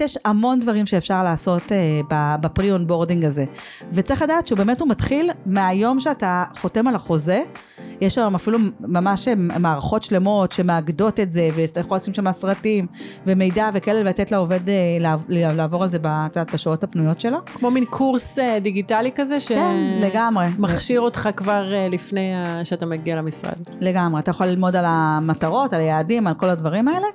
יש המון דברים שאפשר לעשות uh, ב pre-onboarding הזה. וצריך לדעת שהוא באמת הוא מתחיל מהיום שאתה חותם על החוזה. יש היום אפילו ממש מערכות שלמות שמאגדות את זה, ואתה יכול לשים שם סרטים ומידע וכאלה, ולתת לעובד uh, לעבור על זה בצד, בשעות הפנויות שלו. כמו מין קורס uh, דיגיטלי כזה, כן, לגמרי. שמכשיר אותך כבר לפני שאתה מגיע למשרד. לגמרי, אתה יכול ללמוד על המטרות, על היעדים, על כל הדברים האלה.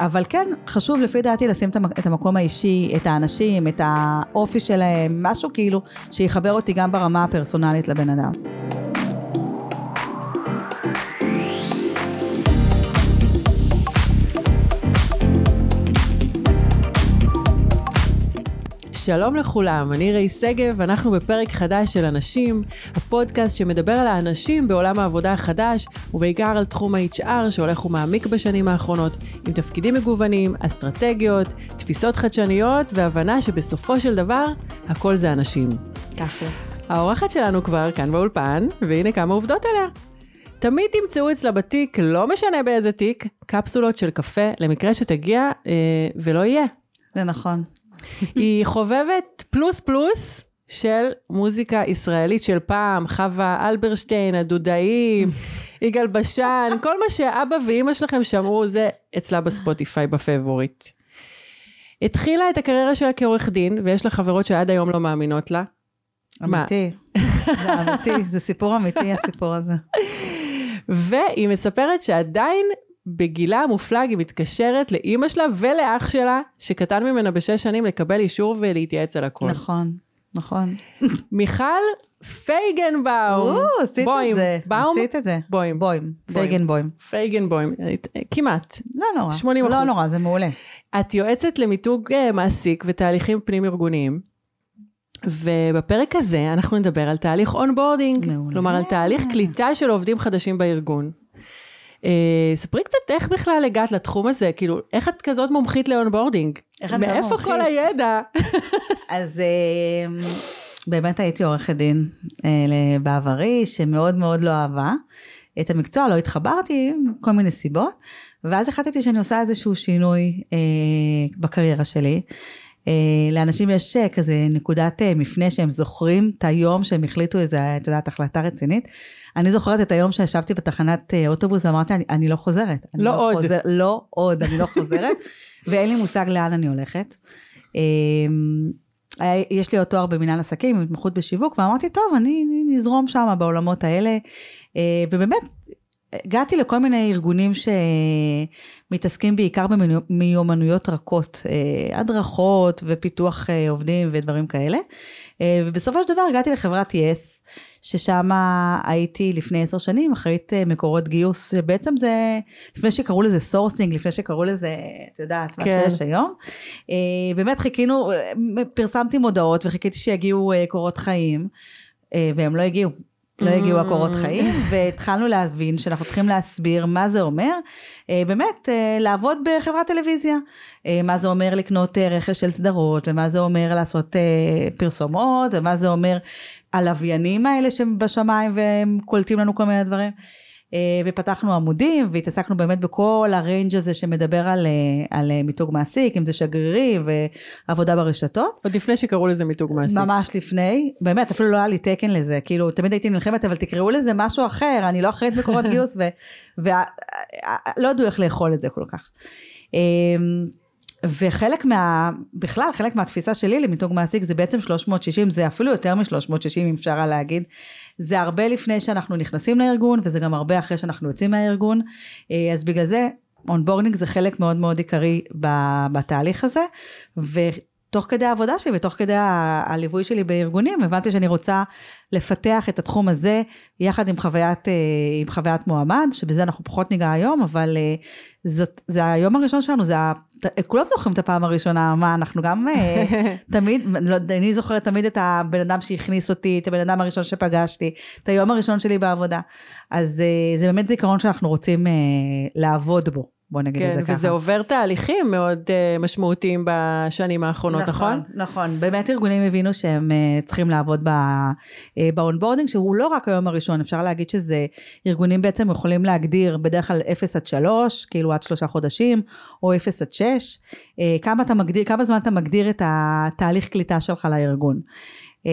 אבל כן, חשוב לפי דעתי לשים את המקום האישי, את האנשים, את האופי שלהם, משהו כאילו שיחבר אותי גם ברמה הפרסונלית לבן אדם. שלום לכולם, אני ראי שגב, אנחנו בפרק חדש של אנשים, הפודקאסט שמדבר על האנשים בעולם העבודה החדש, ובעיקר על תחום ה-HR שהולך ומעמיק בשנים האחרונות, עם תפקידים מגוונים, אסטרטגיות, תפיסות חדשניות, והבנה שבסופו של דבר, הכל זה אנשים. תכלס. האורחת שלנו כבר כאן באולפן, והנה כמה עובדות עליה. תמיד תמצאו אצלה בתיק, לא משנה באיזה תיק, קפסולות של קפה, למקרה שתגיע אה, ולא יהיה. זה נכון. היא חובבת פלוס פלוס של מוזיקה ישראלית של פעם, חווה אלברשטיין, הדודאים, יגאל בשן, כל מה שאבא ואימא שלכם שמעו, זה אצלה בספוטיפיי ב favorite. התחילה את הקריירה שלה כעורך דין, ויש לה חברות שעד היום לא מאמינות לה. אמיתי, זה אמיתי, זה סיפור אמיתי הסיפור הזה. והיא מספרת שעדיין בגילה המופלג היא מתקשרת לאימא שלה ולאח שלה, שקטן ממנה בשש שנים, לקבל אישור ולהתייעץ על הכל. נכון, נכון. מיכל פייגנבאום. או, עשית את זה. באום? עשית את זה. בוים. בוים. פייגנבוים. פייגנבוים, כמעט. לא נורא. 80 לא נורא, זה מעולה. את יועצת למיתוג אה, מעסיק ותהליכים פנים-ארגוניים. ובפרק הזה אנחנו נדבר על תהליך onboarding, כלומר על תהליך קליטה של עובדים חדשים בארגון. אה, ספרי קצת איך בכלל הגעת לתחום הזה, כאילו, איך את כזאת מומחית ל onboarding? איך את מומחית? מאיפה כל הידע? אז אה, באמת הייתי עורכת דין אה, בעברי, שמאוד מאוד לא אהבה את המקצוע, לא התחברתי, כל מיני סיבות, ואז החלטתי שאני עושה איזשהו שינוי בקריירה שלי. Uh, לאנשים יש uh, כזה נקודת uh, מפנה שהם זוכרים את היום שהם החליטו איזה, את יודעת, החלטה רצינית. אני זוכרת את היום שישבתי בתחנת אוטובוס ואמרתי, אני, אני לא חוזרת. לא, לא עוד. חוזר, לא עוד, אני לא חוזרת, ואין לי מושג לאן אני הולכת. יש לי עוד תואר במנהל עסקים, התמחות בשיווק, ואמרתי, טוב, אני נזרום שם בעולמות האלה. ובאמת, הגעתי לכל מיני ארגונים שמתעסקים בעיקר במיומנויות רכות, אה, הדרכות ופיתוח אה, עובדים ודברים כאלה. אה, ובסופו של דבר הגעתי לחברת יס, ששם הייתי לפני עשר שנים אחראית מקורות גיוס, שבעצם זה, לפני שקראו לזה sourcing, לפני שקראו לזה, את יודעת, מה כן. שיש היום. באמת חיכינו, פרסמתי מודעות וחיכיתי שיגיעו קורות חיים, והם לא הגיעו. לא הגיעו הקורות mm. חיים, והתחלנו להבין שאנחנו צריכים להסביר מה זה אומר, אה, באמת אה, לעבוד בחברת טלוויזיה. אה, מה זה אומר לקנות רכש של סדרות, ומה זה אומר לעשות פרסומות, ומה זה אומר הלוויינים האלה שבשמיים והם קולטים לנו כל מיני דברים. אה, ופתחנו עמודים והתעסקנו באמת בכל הריינג' הזה שמדבר על, אה, על אה, מיתוג מעסיק, אם זה שגרירי ועבודה ברשתות. עוד לפני שקראו לזה מיתוג מעסיק. ממש לפני, באמת אפילו לא היה לי תקן לזה, כאילו תמיד הייתי נלחמת אבל תקראו לזה משהו אחר, אני לא אחראית מקורות גיוס ולא ידעו איך לאכול את זה כל כך. וחלק מה, בכלל, חלק מהתפיסה שלי למיתוג מעסיק זה בעצם 360, זה אפילו יותר מ-360 אם אפשר היה להגיד. זה הרבה לפני שאנחנו נכנסים לארגון, וזה גם הרבה אחרי שאנחנו יוצאים מהארגון. אה, אז בגלל זה, onboarding זה חלק מאוד מאוד עיקרי בתהליך הזה, ותוך כדי העבודה שלי ותוך כדי הליווי שלי בארגונים, הבנתי שאני רוצה לפתח את התחום הזה יחד עם חוויית, אה, עם חוויית מועמד, שבזה אנחנו פחות ניגע היום, אבל אה, זאת, זה היום הראשון שלנו, זה כולם זוכרים את הפעם הראשונה, מה, אנחנו גם אה, תמיד, לא, אני זוכרת תמיד את הבן אדם שהכניס אותי, את הבן אדם הראשון שפגשתי, את היום הראשון שלי בעבודה. אז זה באמת זיכרון שאנחנו רוצים לעבוד בו. בוא נגיד כן, את זה ככה. וזה עובר תהליכים מאוד uh, משמעותיים בשנים האחרונות, נכון? נכון, נכון. באמת ארגונים הבינו שהם uh, צריכים לעבוד ב onboarding, שהוא לא רק היום הראשון, אפשר להגיד שזה, ארגונים בעצם יכולים להגדיר בדרך כלל 0 עד 3, כאילו עד שלושה חודשים, או 0 עד 6, uh, כמה, אתה מגדיר, כמה זמן אתה מגדיר את התהליך קליטה שלך לארגון. Uh,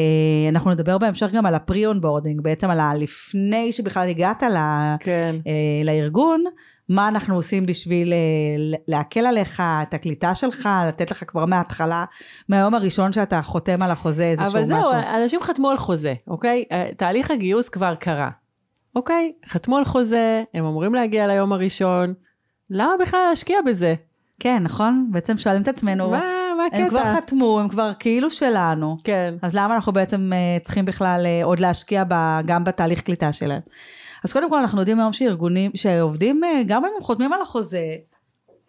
אנחנו נדבר בהמשך גם על ה pre-onboarding, בעצם על הלפני שבכלל הגעת ל, כן. uh, לארגון, מה אנחנו עושים בשביל uh, להקל עליך, את הקליטה שלך, לתת לך כבר מההתחלה, מהיום הראשון שאתה חותם על החוזה איזשהו אבל משהו. זהו, אנשים חתמו על חוזה, אוקיי? אה, תהליך הגיוס כבר קרה, אוקיי? חתמו על חוזה, הם אמורים להגיע ליום הראשון, למה בכלל להשקיע בזה? כן, נכון? בעצם שואלים את עצמנו, מה, מה הקטע? הם כבר חתמו, הם כבר כאילו שלנו. כן. אז למה אנחנו בעצם uh, צריכים בכלל עוד להשקיע ב, גם בתהליך קליטה שלהם? אז קודם כל אנחנו יודעים היום שארגונים, שעובדים, uh, גם אם הם חותמים על החוזה,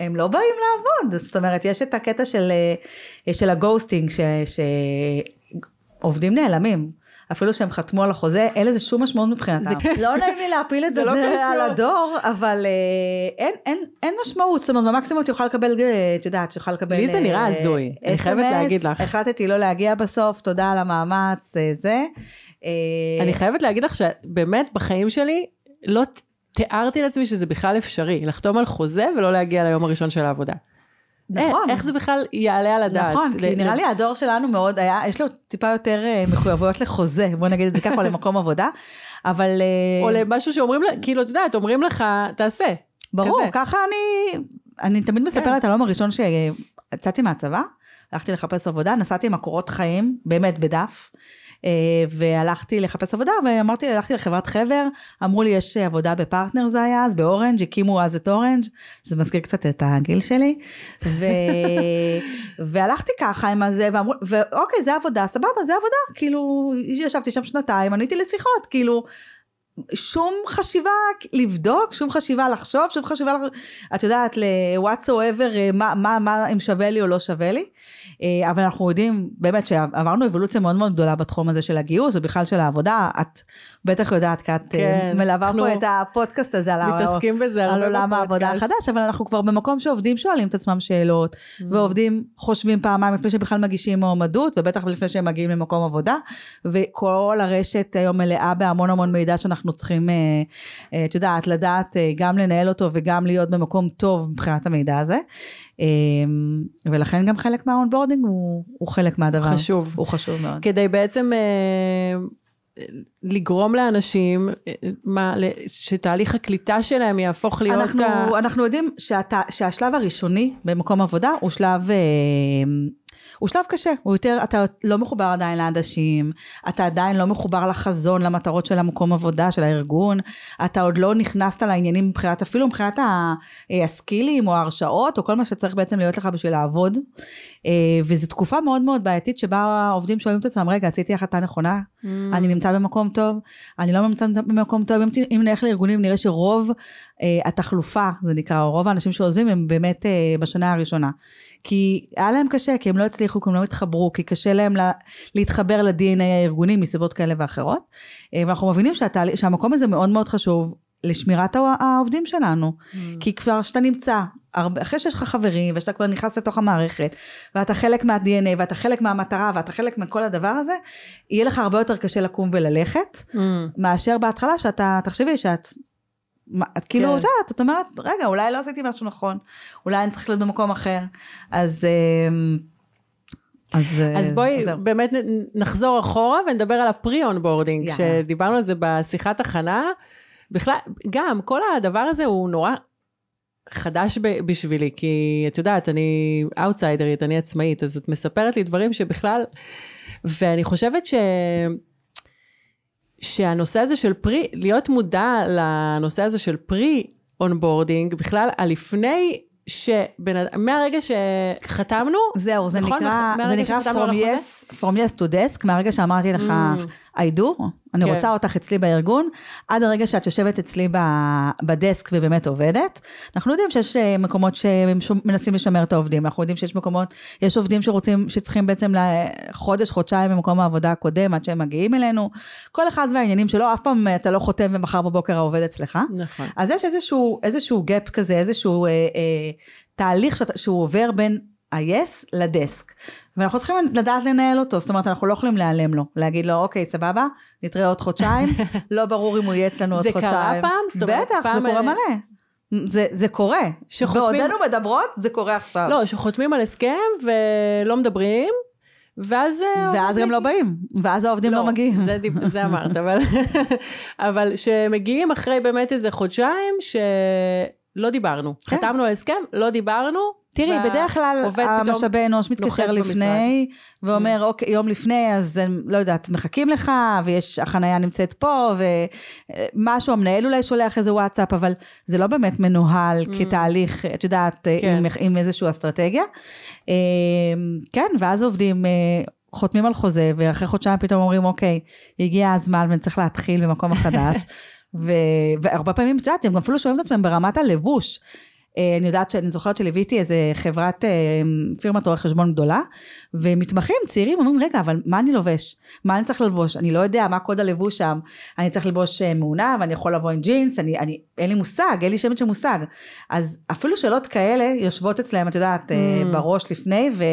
הם לא באים לעבוד. זאת אומרת, יש את הקטע של, uh, של הגוסטינג, שעובדים נעלמים. אפילו שהם חתמו על החוזה, אין לזה שום משמעות מבחינתם. זה- לא נעים לי להפיל את זה, זה לא זה קשור. על הדור, אבל אה, אין, אין, אין משמעות, זאת אומרת, במקסימום את יכולה לקבל, אה, את יודעת, שיכולה לקבל... לי זה אה, נראה הזוי, אני חייבת להגיד לך. החלטתי לא להגיע בסוף, תודה על המאמץ, אה, זה. אה, אני חייבת להגיד לך שבאמת בחיים שלי לא תיארתי לעצמי שזה בכלל אפשרי, לחתום על חוזה ולא להגיע ליום הראשון של העבודה. נכון. איך זה בכלל יעלה על הדעת? נכון, כי נראה לי הדור שלנו מאוד היה, יש לו טיפה יותר אה, מחויבויות לחוזה, בוא נגיד את זה ככה, למקום עבודה, אבל... אה, או למשהו שאומרים, כאילו, את יודעת, אומרים לך, תעשה. ברור. ככה אני, אני תמיד מספרת על היום הראשון שיצאתי מהצבא, הלכתי לחפש עבודה, נסעתי עם הקורות חיים, באמת בדף, אה, והלכתי לחפש עבודה, ואמרתי, הלכתי לחברת חבר, אמרו לי, יש עבודה בפרטנר זה היה אז, באורנג', הקימו אז את אורנג', שזה מזכיר קצת את הגיל שלי, ו... והלכתי ככה עם הזה, ואמרו, ואוקיי, זה עבודה, סבבה, זה עבודה, כאילו, ישבתי שם שנתיים, עניתי לשיחות, כאילו, שום חשיבה לבדוק, שום חשיבה לחשוב, שום חשיבה, לח... את יודעת, ל-what so ever, אה, מה, מה, מה אם שווה לי או לא שווה לי. אה, אבל אנחנו יודעים באמת שעברנו אבולוציה מאוד מאוד גדולה בתחום הזה של הגיוס ובכלל של העבודה. את בטח יודעת, כי את כן, כן, מלווה אנחנו פה את הפודקאסט הזה על, מתעסקים בזה על עולם העבודה. החדש, אבל אנחנו כבר במקום שעובדים שואלים את עצמם שאלות, Mm. ועובדים חושבים פעמיים לפני שבכלל מגישים מועמדות, ובטח לפני שהם מגיעים למקום עבודה, וכל הרשת היום מלאה בהמון המון מידע שאנחנו צריכים, אה, אה, את יודעת, לדעת אה, גם לנהל אותו וגם להיות במקום טוב מבחינת המידע הזה. ולכן גם חלק מה onboarding הוא, הוא חלק מהדבר. חשוב. הוא חשוב מאוד. כדי בעצם לגרום לאנשים, מה, שתהליך הקליטה שלהם יהפוך להיות... אנחנו, ה... אנחנו יודעים שאתה, שהשלב הראשוני במקום עבודה הוא שלב, אה, הוא שלב קשה, הוא יותר, אתה לא מחובר עדיין לאנשים, אתה עדיין לא מחובר לחזון, למטרות של המקום עבודה, של הארגון, אתה עוד לא נכנסת לעניינים מבחינת, אפילו מבחינת אה, הסקילים או ההרשאות, או כל מה שצריך בעצם להיות לך בשביל לעבוד. אה, וזו תקופה מאוד מאוד בעייתית שבה העובדים שואלים את עצמם, רגע, עשיתי החלטה נכונה? Mm. אני נמצא במקום טוב, אני לא נמצא במקום טוב, אם, אם נלך לארגונים נראה שרוב אה, התחלופה, זה נקרא, או רוב האנשים שעוזבים הם באמת בשנה הראשונה. כי היה להם קשה, כי הם לא הצליחו, כי הם לא התחברו, כי קשה להם לה, להתחבר ל-DNA הארגוני מסיבות כאלה ואחרות. אה, ואנחנו מבינים שהתהל... שהמקום הזה מאוד מאוד חשוב לשמירת הע- העובדים שלנו. Mm. כי כבר שאתה נמצא, הרבה, אחרי שיש לך חברים, ושאתה כבר נכנס לתוך המערכת, ואתה חלק מה-DNA, ואתה חלק מהמטרה, ואתה חלק מכל הדבר הזה, יהיה לך הרבה יותר קשה לקום וללכת, Mm. מאשר בהתחלה שאתה, תחשבי שאת, מה, את כאילו, כן. את יודעת, את אומרת, רגע, אולי לא עשיתי משהו נכון, אולי אני צריך להיות במקום אחר, אז... אמ, אז, אז בואי זהו. באמת נחזור אחורה ונדבר על ה pre-onboarding, יאללה. שדיברנו על זה בשיחת הכנה. בכלל, גם כל הדבר הזה הוא נורא חדש ב- בשבילי, כי את יודעת, אני אאוטסיידרית, אני עצמאית, אז את מספרת לי דברים שבכלל, ואני חושבת ש... שהנושא הזה של pre, להיות מודע לנושא הזה של pre onboarding, בכלל, הלפני שמהרגע שחתמנו, זהו, זה נכון? נקרא, זה מהרגע נקרא from yes, from yes to desk, מהרגע שאמרתי לך, Mm. I do, אני כן. רוצה אותך אצלי בארגון, עד הרגע שאת יושבת אצלי ב desk ובאמת עובדת. אנחנו יודעים שיש אה, מקומות שמנסים לשמר את העובדים, אנחנו יודעים שיש מקומות, יש עובדים שרוצים, שצריכים בעצם לחודש, חודשיים במקום העבודה הקודם, עד שהם מגיעים אלינו. כל אחד והעניינים שלו, אף פעם אתה לא חותם ומחר בבוקר העובד אצלך. נכון. אז יש איזשהו, איזשהו gap כזה, איזשהו אה, אה, תהליך שאת, שהוא עובר בין ה-yes לדסק. ואנחנו צריכים לדעת לנהל אותו, זאת אומרת, אנחנו לא יכולים להיעלם לו, להגיד לו, אוקיי, סבבה, נתראה עוד חודשיים, לא ברור אם הוא יהיה אצלנו עוד זה קרה חודשיים. פעם? זאת אומרת, בטח, פעם, זה קורה מלא. זה, זה קורה. שחותמים- בעודנו מדברות, זה קורה עכשיו. לא, שחותמים על הסכם ולא מדברים, ואז... אה, ואז גם לא באים, ואז העובדים לא, מגיעים. זה, זה אמרת, אבל, אבל שמגיעים אחרי באמת איזה חודשיים שלא דיברנו. כן. חתמנו על הסכם, לא דיברנו. תראי, בדרך כלל המשאבי אנוש מתקשר נוחת במשרד. לפני, ואומר, אוקיי, יום לפני, אז לא יודעת, מחכים לך, ויש, החנייה נמצאת פה, ומשהו, המנהל אולי שולח איזה וואטסאפ, אבל זה לא באמת מנוהל כתהליך, את יודעת, כן. עם, עם איזושהי אסטרטגיה. אה, כן, ואז עובדים... אה, חותמים על חוזה, ואחרי חודשיים פתאום אומרים, אוקיי, הגיע הזמן ונצטרך להתחיל במקום החדש. ו- והרבה פעמים, את יודעת, הם גם אפילו שואלים את עצמם ברמת הלבוש. אה, אני יודעת שאני זוכרת שליוויתי איזה חברת, אה, פירמת רואי חשבון גדולה, ומתמחים צעירים אומרים, רגע, אבל מה אני לובש? מה אני צריך ללבוש? אני לא יודע מה קוד הלבוש שם. אני צריך ללבוש אה, מעונה, ואני יכול לבוא עם ג'ינס, אני, אני, אין לי מושג, אין לי שמץ של מושג. אז אפילו שאלות כאלה יושבות אצלם, את יודעת, Mm. בראש לפני, ו...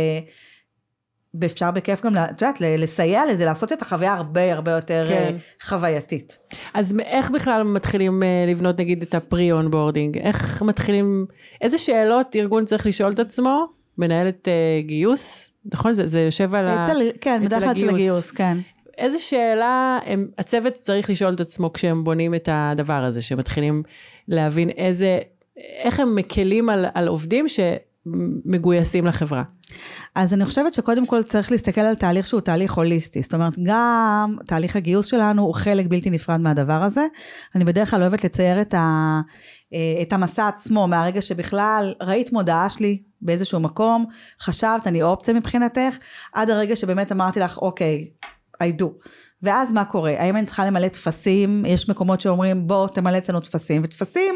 ואפשר בכיף גם, את יודעת, לסייע לזה, לעשות את החוויה הרבה הרבה יותר כן. אה, חווייתית. אז איך בכלל מתחילים אה, לבנות נגיד את ה pre-onboarding? איך מתחילים, איזה שאלות ארגון צריך לשאול את עצמו? מנהלת אה, גיוס, נכון? זה, זה יושב על ה... אצל, כן, בדרך כלל אצל. הגיוס, כן. איזה שאלה הם, הצוות צריך לשאול את עצמו כשהם בונים את הדבר הזה, שמתחילים להבין איזה, איך הם מקלים על, על עובדים שמגויסים לחברה. אז אני חושבת שקודם כל צריך להסתכל על תהליך שהוא תהליך הוליסטי. זאת אומרת, גם תהליך הגיוס שלנו הוא חלק בלתי נפרד מהדבר הזה. אני בדרך כלל אוהבת לצייר את, ה, אה, את המסע עצמו, מהרגע שבכלל ראית מודעה שלי באיזשהו מקום, חשבת, אני אופציה מבחינתך, עד הרגע שבאמת אמרתי לך, אוקיי, I do. ואז מה קורה? האם אני צריכה למלא טפסים? יש מקומות שאומרים, בוא תמלא אצלנו טפסים, וטפסים,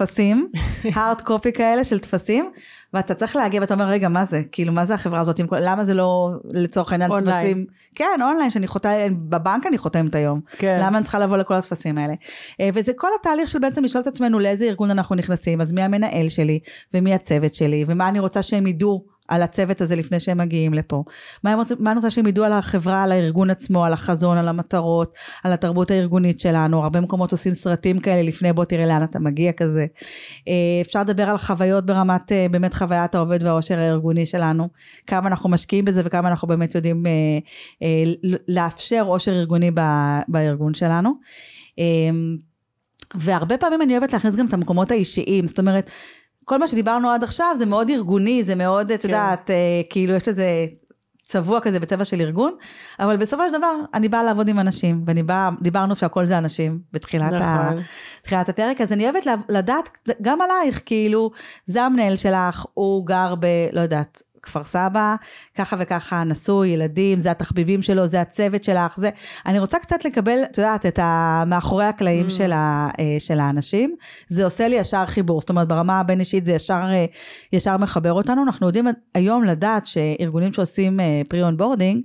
טפסים, hard copy כאלה של טפסים, ואתה צריך להגיע ואתה אומר, רגע, מה זה? כאילו, מה זה החברה הזאת? למה זה לא, לצורך העניין. טפסים? כן, אונליין, שאני חותמת, בבנק אני חותמת היום. כן. למה אני צריכה לבוא לכל הטפסים האלה? אה, וזה כל התהליך של בעצם לשאול את עצמנו לאיזה ארגון אנחנו נכנסים, אז מי המנהל שלי, ומי הצוות שלי, ומה אני רוצה שהם ידעו על הצוות הזה לפני שהם מגיעים לפה. מה, רוצים- מה אני רוצה שהם ידעו על החברה, על הארגון עצמו, על החזון, על המטרות, על התרבות הארגונית שלנו. הרבה מקומות עושים סרטים כאלה לפני, בוא תראה לאן אתה מגיע כזה. אה, אפשר לדבר על חוויות ברמת, אה, באמת חוויית העובד והעושר הארגוני שלנו. כמה אנחנו משקיעים בזה וכמה אנחנו באמת יודעים אה, אה, לאפשר עושר ארגוני ב- בארגון שלנו. אה, והרבה פעמים אני אוהבת להכניס גם את המקומות האישיים, זאת אומרת, כל מה שדיברנו עד עכשיו זה מאוד ארגוני, זה מאוד, את כן. יודעת, אה, כאילו יש לזה צבוע כזה בצבע של ארגון, אבל בסופו של דבר אני באה לעבוד עם אנשים, ואני באה, דיברנו שהכל זה אנשים בתחילת, ה, נכון. תחילת הפרק, אז אני אוהבת לדעת גם עלייך, כאילו, זה המנהל שלך, הוא גר ב... לא יודעת. כפר סבא, ככה וככה, נשוי, ילדים, זה התחביבים שלו, זה הצוות שלך, זה... אני רוצה קצת לקבל, את יודעת, את ה... מאחורי הקלעים Mm. של, ה... אה, של האנשים. זה עושה לי ישר חיבור, זאת אומרת, ברמה הבין-אישית זה ישר, אה, ישר מחבר אותנו. אנחנו יודעים היום לדעת שארגונים שעושים pre-onboarding,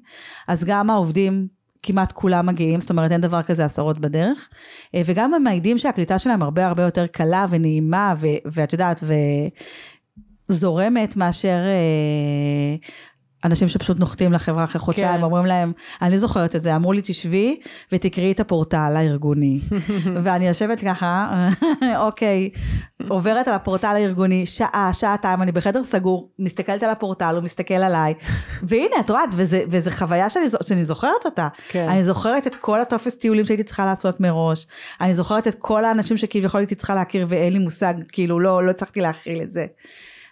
אז גם העובדים כמעט כולם מגיעים, זאת אומרת אין דבר כזה נשירות בדרך, אה, וגם הם מעידים שהקליטה שלהם הרבה הרבה יותר קלה ונעימה, ו- ואת יודעת, וזורמת מאשר אה, אנשים שפשוט נוחתים לחברה אחרי חודשיים, כן. אומרים להם, אני זוכרת את זה, אמרו לי תשבי ותקראי את הפורטל הארגוני. ואני יושבת ככה, אוקיי, עוברת על הפורטל הארגוני, שעה, שעתיים, אני בחדר סגור, מסתכלת על הפורטל, הוא מסתכל עליי, והנה, את רואה, וזה חוויה שאני, שאני זוכרת אותה. כן. אני זוכרת את כל הטופס טיולים שהייתי צריכה לעשות מראש, אני זוכרת את כל האנשים שכביכול הייתי צריכה להכיר ואין לי מושג, כאילו לא, לא הצלחתי להכיל את זה.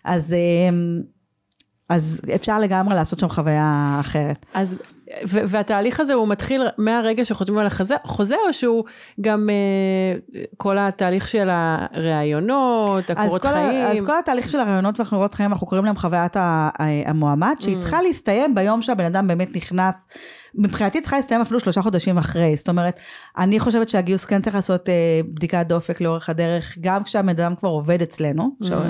אז, אמ, אז אפשר לגמרי לעשות שם חוויה אחרת. אז ו- והתהליך הזה הוא מתחיל מהרגע שחותמים על החוזה, חוזה, או שהוא גם אה, כל התהליך של הראיונות, הקורות כל, חיים? אז כל התהליך של הראיונות והקורות חיים, אנחנו קוראים להם חוויית ה- ה- המועמד, שהיא Mm. צריכה להסתיים ביום שהבן אדם באמת נכנס. מבחינתי צריכה להסתיים אפילו שלושה חודשים אחרי. זאת אומרת, אני חושבת שהגיוס כן צריך לעשות אה, בדיקת דופק לאורך הדרך, גם כשהבן אדם כבר עובד אצלנו, Mm. עכשיו,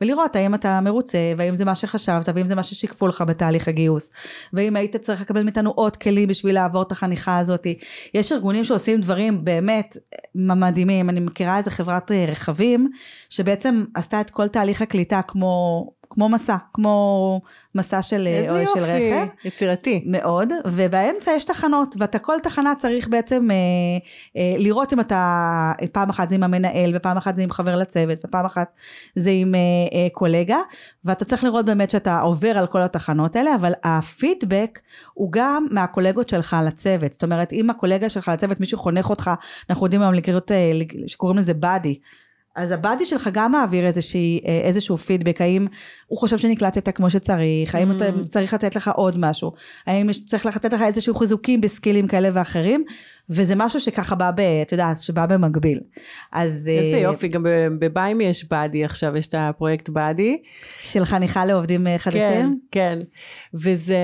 ולראות האם אתה מרוצה, והאם זה מה שחשבת, והאם זה מה ששיקפו לך בתהליך הגיוס, ואם היית צריך לקבל מאיתנו עוד כלים בשביל לעבור את החניכה הזאת. יש ארגונים שעושים דברים באמת מדהימים, אני מכירה איזה חברת אה, רכבים, שבעצם עשתה את כל תהליך הקליטה כמו, כמו מסע, כמו מסע של, אה, איזה או של יופי, רכב. יצירתי. מאוד, ובאמצע יש תחנות, ואתה כל תחנה צריך בעצם אה, אה, לראות אם אתה, פעם אחת זה עם המנהל, ופעם אחת זה עם חבר לצוות, ופעם אחת זה עם אה, אה, קולגה, ואתה צריך לראות באמת שאתה עובר על כל התחנות האלה, אבל הפידבק הוא גם מהקולגות שלך לצוות, זאת אומרת, אם הקולגה שלך לצוות, מישהו חונך אותך, אנחנו יודעים היום לקרוא, שקוראים לזה באדי. אז הבאדי שלך גם מעביר איזושהי, אה, איזשהו פידבק, האם הוא חושב שנקלטת כמו שצריך, האם אתה Mm. צריך לתת לך עוד משהו, האם צריך לתת לך איזשהו חיזוקים בסקילים כאלה ואחרים, וזה משהו שככה בא, ב, את יודעת, שבא במקביל. אז... איזה אה, יופי, גם בביימי יש באדי עכשיו, יש את הפרויקט באדי. של חניכה לעובדים אה, כן, חדשים? כן. וזה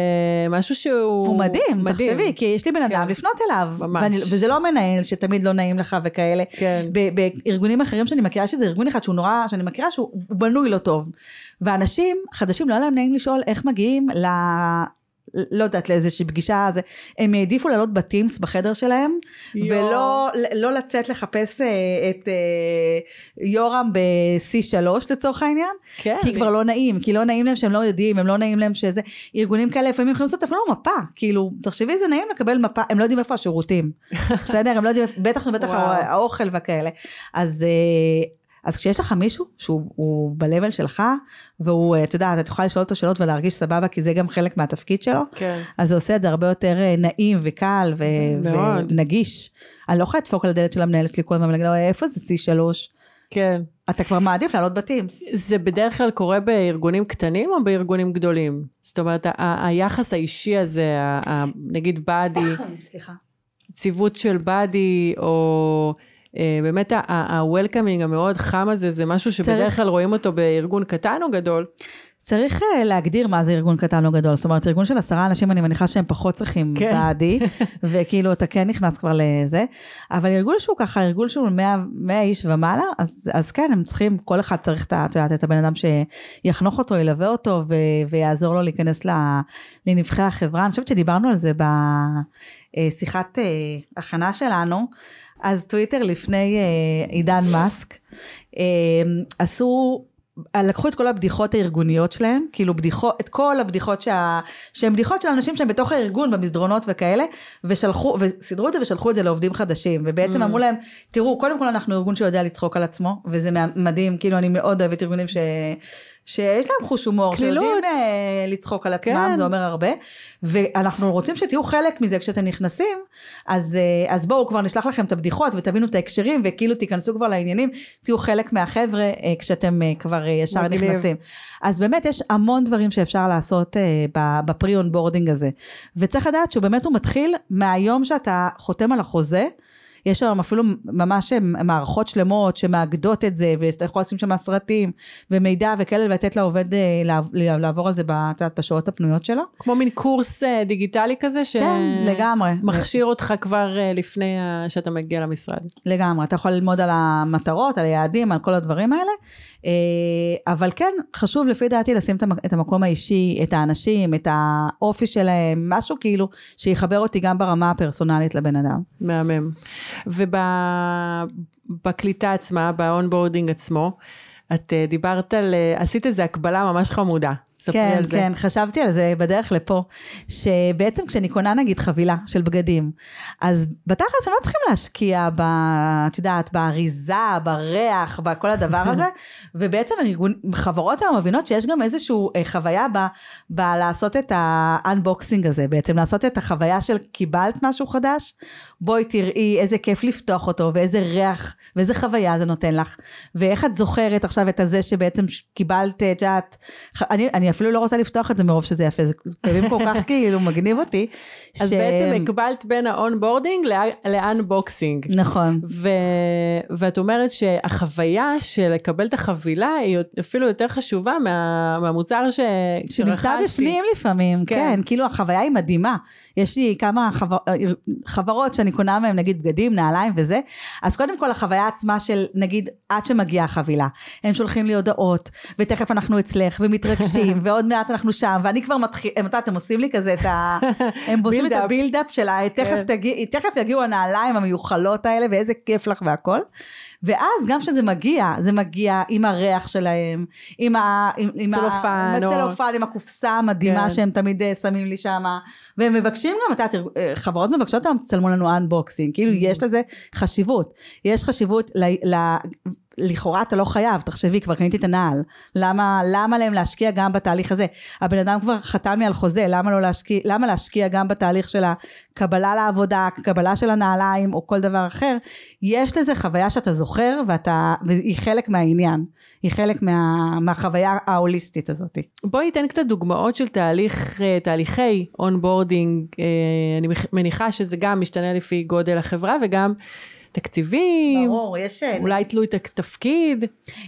משהו שהוא... הוא מדהים, תחשבי, כי יש לי בן אדם כן. לפנות אליו, ממש. ואני, וזה לא מנהל שתמיד לא נעים לך וכאלה. כן. בארגונים אחרים שאני מכירה שזה ארגון אחד שהוא נורא, שאני מכירה שהוא בנוי לא טוב. ואנשים חדשים לא היה להם נעים לשאול איך מגיעים ל... לא יודעת, לאיזושהי פגישה, זה, הם העדיפו לעלות בטימס בחדר שלהם, יואו. ולא לא לצאת לחפש אה, את אה, יורם ב-C3 לצורך העניין, כן. כי כבר לא נעים, כי לא נעים להם שהם לא יודעים, הם לא נעים להם שזה, ארגונים כאלה לפעמים יכולים לעשות אפילו מפה, כאילו, תחשבי זה נעים לקבל מפה, הם לא יודעים איפה השירותים, בסדר? הם לא יודעים, בטח ובטח. האוכל וכאלה. אז, אה, אז כשיש לך מישהו שהוא הוא ב-level שלך, והוא, אה, את יודעת, את יכולה לשאול אותו שאלות ולהרגיש סבבה, כי זה גם חלק מהתפקיד שלו, כן. אז זה עושה את זה הרבה יותר אה, נעים וקל ו-. ונגיש. אני לא יכולה לדפוק על הדלת של המנהלת שלי כל הזמן ולהגיד לו, איפה זה C3? כן. אתה כבר מעדיף לעלות בטימס. זה בדרך כלל קורה בארגונים קטנים או בארגונים גדולים? זאת אומרת, ה- היחס האישי הזה, ה- ה- נגיד באדי, סליחה. ציוות של באדי, או אה, באמת ה-welcoming המאוד חם הזה, זה משהו שבדרך צריך- כלל רואים אותו בארגון קטן או גדול? צריך אה, להגדיר מה זה ארגון קטן או גדול. זאת אומרת, ארגון של עשרה אנשים, אני מניחה שהם פחות צריכים כן. בעדי, וכאילו אתה כן נכנס כבר לזה. אבל ארגון שהוא ככה, ארגון שהוא 100, 100 איש ומעלה, אז, אז כן, הם צריכים, כל אחד צריך את את יודעת, את הבן אדם שיחנוך אותו, ילווה אותו, ו, ויעזור לו להיכנס ל- לנבחי החברה. אני חושבת שדיברנו על זה בשיחת אה, הכנה שלנו. אז טוויטר לפני אה, עידן מאסק, אה, עשו לקחו את כל הבדיחות הארגוניות שלהם, כאילו בדיחות, את כל הבדיחות שה, שהן בדיחות של אנשים שהם בתוך הארגון, במסדרונות וכאלה, ושלחו, וסידרו את זה ושלחו את זה לעובדים חדשים, ובעצם Mm. אמרו להם, תראו, קודם כל אנחנו ארגון שיודע לצחוק על עצמו, וזה מדהים, כאילו אני מאוד אוהבת ארגונים ש... שיש להם חוש הומור. שיודעים אה, לצחוק על עצמם, כן. זה אומר הרבה, ואנחנו רוצים שתהיו חלק מזה כשאתם נכנסים, אז, אה, אז בואו כבר נשלח לכם את הבדיחות ותבינו את ההקשרים, וכאילו תיכנסו כבר לעניינים, תהיו חלק מהחבר'ה אה, כשאתם אה, כבר אה, ישר מגניב. נכנסים. אז באמת יש המון דברים שאפשר לעשות אה, ב pre onboarding הזה, וצריך לדעת שהוא באמת הוא מתחיל מהיום שאתה חותם על החוזה, יש היום אפילו ממש מערכות שלמות שמאגדות את זה, ואתה יכול לשים שם סרטים ומידע וכאלה, ולתת לעובד אה, לעב- לעבור על זה ב- את יודעת, בשעות הפנויות שלו. כמו מין קורס אה, דיגיטלי כזה, כן, לגמרי. שמכשיר אותך כבר אה, לפני שאתה מגיע למשרד. לגמרי, אתה יכול ללמוד על המטרות, על היעדים, על כל הדברים האלה, אה, אבל כן, חשוב לפי דעתי לשים את המקום האישי, את האנשים, את האופי שלהם, משהו כאילו שיחבר אותי גם ברמה הפרסונלית לבן אדם. מהמם. ובקליטה עצמה, ב onboarding עצמו, את אה, דיברת על, אה, עשית איזו הקבלה ממש חמודה. ספרי כן, על זה. כן, חשבתי על זה בדרך לפה, שבעצם כשאני קונה נגיד חבילה של בגדים, אז בתכלס הם לא צריכים להשקיע ב... את יודעת, באריזה, בריח, בכל הדבר הזה, ובעצם חברות היום מבינות שיש גם איזושהי אה, חוויה ב, בלעשות את האנבוקסינג הזה, בעצם לעשות את החוויה של קיבלת משהו חדש, בואי תראי איזה כיף לפתוח אותו, ואיזה ריח, ואיזה חוויה זה נותן לך, ואיך את זוכרת עכשיו את הזה שבעצם קיבלת, את יודעת, אני, אני אפילו לא רוצה לפתוח את זה מרוב שזה יפה, זה כאבים כל כך כאילו מגניב אותי. אז ש- בעצם הקבלת בין ה onboarding ל unboxing. נכון. ו... ואת אומרת שהחוויה של לקבל את החבילה היא אפילו יותר חשובה מה... מהמוצר ש... שנמצא שרכשתי. בפנים לפעמים, כן. כן. כן, כאילו החוויה היא מדהימה. יש לי כמה חבר, חברות שאני קונה מהן, נגיד בגדים, נעליים וזה, אז קודם כל החוויה עצמה של, נגיד, עד שמגיעה החבילה, הם שולחים לי הודעות, ותכף אנחנו אצלך, ומתרגשים, ועוד מעט אנחנו שם, ואני כבר מתחיל, את יודעת, הם עושים לי כזה את ה... הם עושים את buildup. ה buildup של ה... תכף, כן. תגיע, תכף יגיעו הנעליים המיוחלות האלה, ואיזה כיף לך והכל. ואז גם כשזה מגיע, זה מגיע עם הריח שלהם, עם ה... עם, עם צלופן. עם או- הצלופן, עם הקופסה המדהימה כן. שהם תמיד אה, שמים לי שמה. והם מבקשים גם, את יודעת, אה, חברות מבקשות היום, תצלמו לנו unboxing. כאילו, יש לזה חשיבות. יש חשיבות ל... ל... לכאורה אתה לא חייב, תחשבי, כבר קניתי את הנעל. למה, למה להם להשקיע גם בתהליך הזה? הבן אדם כבר חתם לי על חוזה, למה לא להשקיע, למה להשקיע גם בתהליך של הקבלה לעבודה, קבלה של הנעליים או כל דבר אחר? יש לזה חוויה שאתה זוכר ואתה, והיא חלק מהעניין. היא חלק מה, מהחוויה ההוליסטית הזאת. בואי ניתן קצת דוגמאות של תהליך, אה, תהליכי onboarding. אה, אני מניחה שזה גם משתנה לפי גודל החברה וגם תקציבים. ברור, יש... אולי תלוי את התפקיד.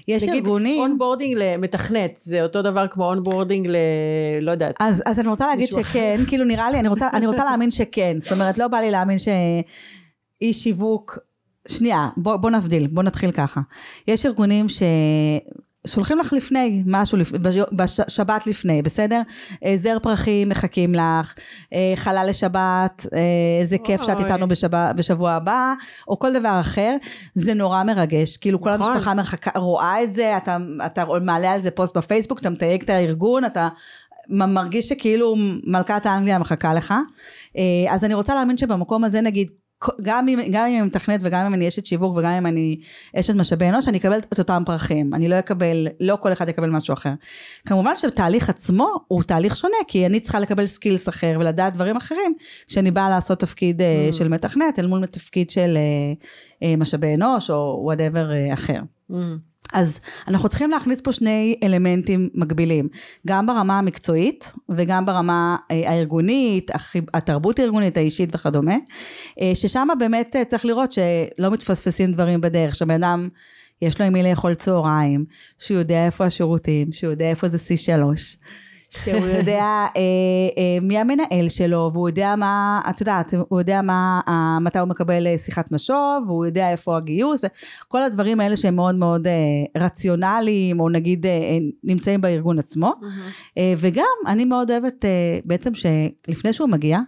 יש נגיד ארגונים... onboarding למתכנת, זה אותו דבר כמו onboarding ל... לא יודעת. אז, אז אני רוצה להגיד שכן, כאילו נראה לי, אני רוצה, אני רוצה להאמין שכן, זאת אומרת לא בא לי להאמין שאיש שיווק, שנייה, בוא, בוא נבדיל, בוא נתחיל ככה. יש ארגונים ש... שולחים לך לפני, משהו, בשבת לפני, בסדר? אה, זר פרחים מחכים לך, אה, חלל לשבת, אה, איזה כיף שאת. איתנו בשבוע, בשבוע הבא, או כל דבר אחר, זה נורא מרגש, כאילו כל נכון. המשפחה מחכה, רואה את זה, אתה, אתה מעלה על זה פוסט בפייסבוק, אתה מתייג את הארגון, אתה מרגיש שכאילו מלכת האנגליה מחכה לך. אז אני רוצה להאמין שבמקום הזה נגיד, גם אם, גם אם אני מתכנת וגם אם אני אשת שיווק וגם אם אני אשת משאבי אנוש, אני אקבל את אותם פרחים. אני לא אקבל, לא כל אחד יקבל משהו אחר. כמובן שהתהליך עצמו הוא תהליך שונה, כי אני צריכה לקבל skills אחר ולדעת דברים אחרים, כשאני באה לעשות תפקיד אה, של מתכנת אל מול תפקיד של אה, אה, משאבי אנוש או whatever אחר. Mm. אז אנחנו צריכים להכניס פה שני אלמנטים מקבילים, גם ברמה המקצועית וגם ברמה אה, הארגונית, התרבות הארגונית, האישית וכדומה, אה, ששם באמת אה, צריך לראות שלא מתפספסים דברים בדרך, שבן אדם יש לו עם מי לאכול צהריים, שהוא יודע איפה השירותים, שהוא יודע איפה זה C3. שהוא יודע אה, אה, מי המנהל שלו, והוא יודע מה, את יודעת, הוא יודע מה, אה, מתי הוא מקבל אה, שיחת משוב, והוא יודע איפה הגיוס, וכל הדברים האלה שהם מאוד מאוד אה, רציונליים, או נגיד אה, אה, נמצאים בארגון עצמו. אה, וגם, אני מאוד אוהבת אה, בעצם שלפני שהוא מגיע,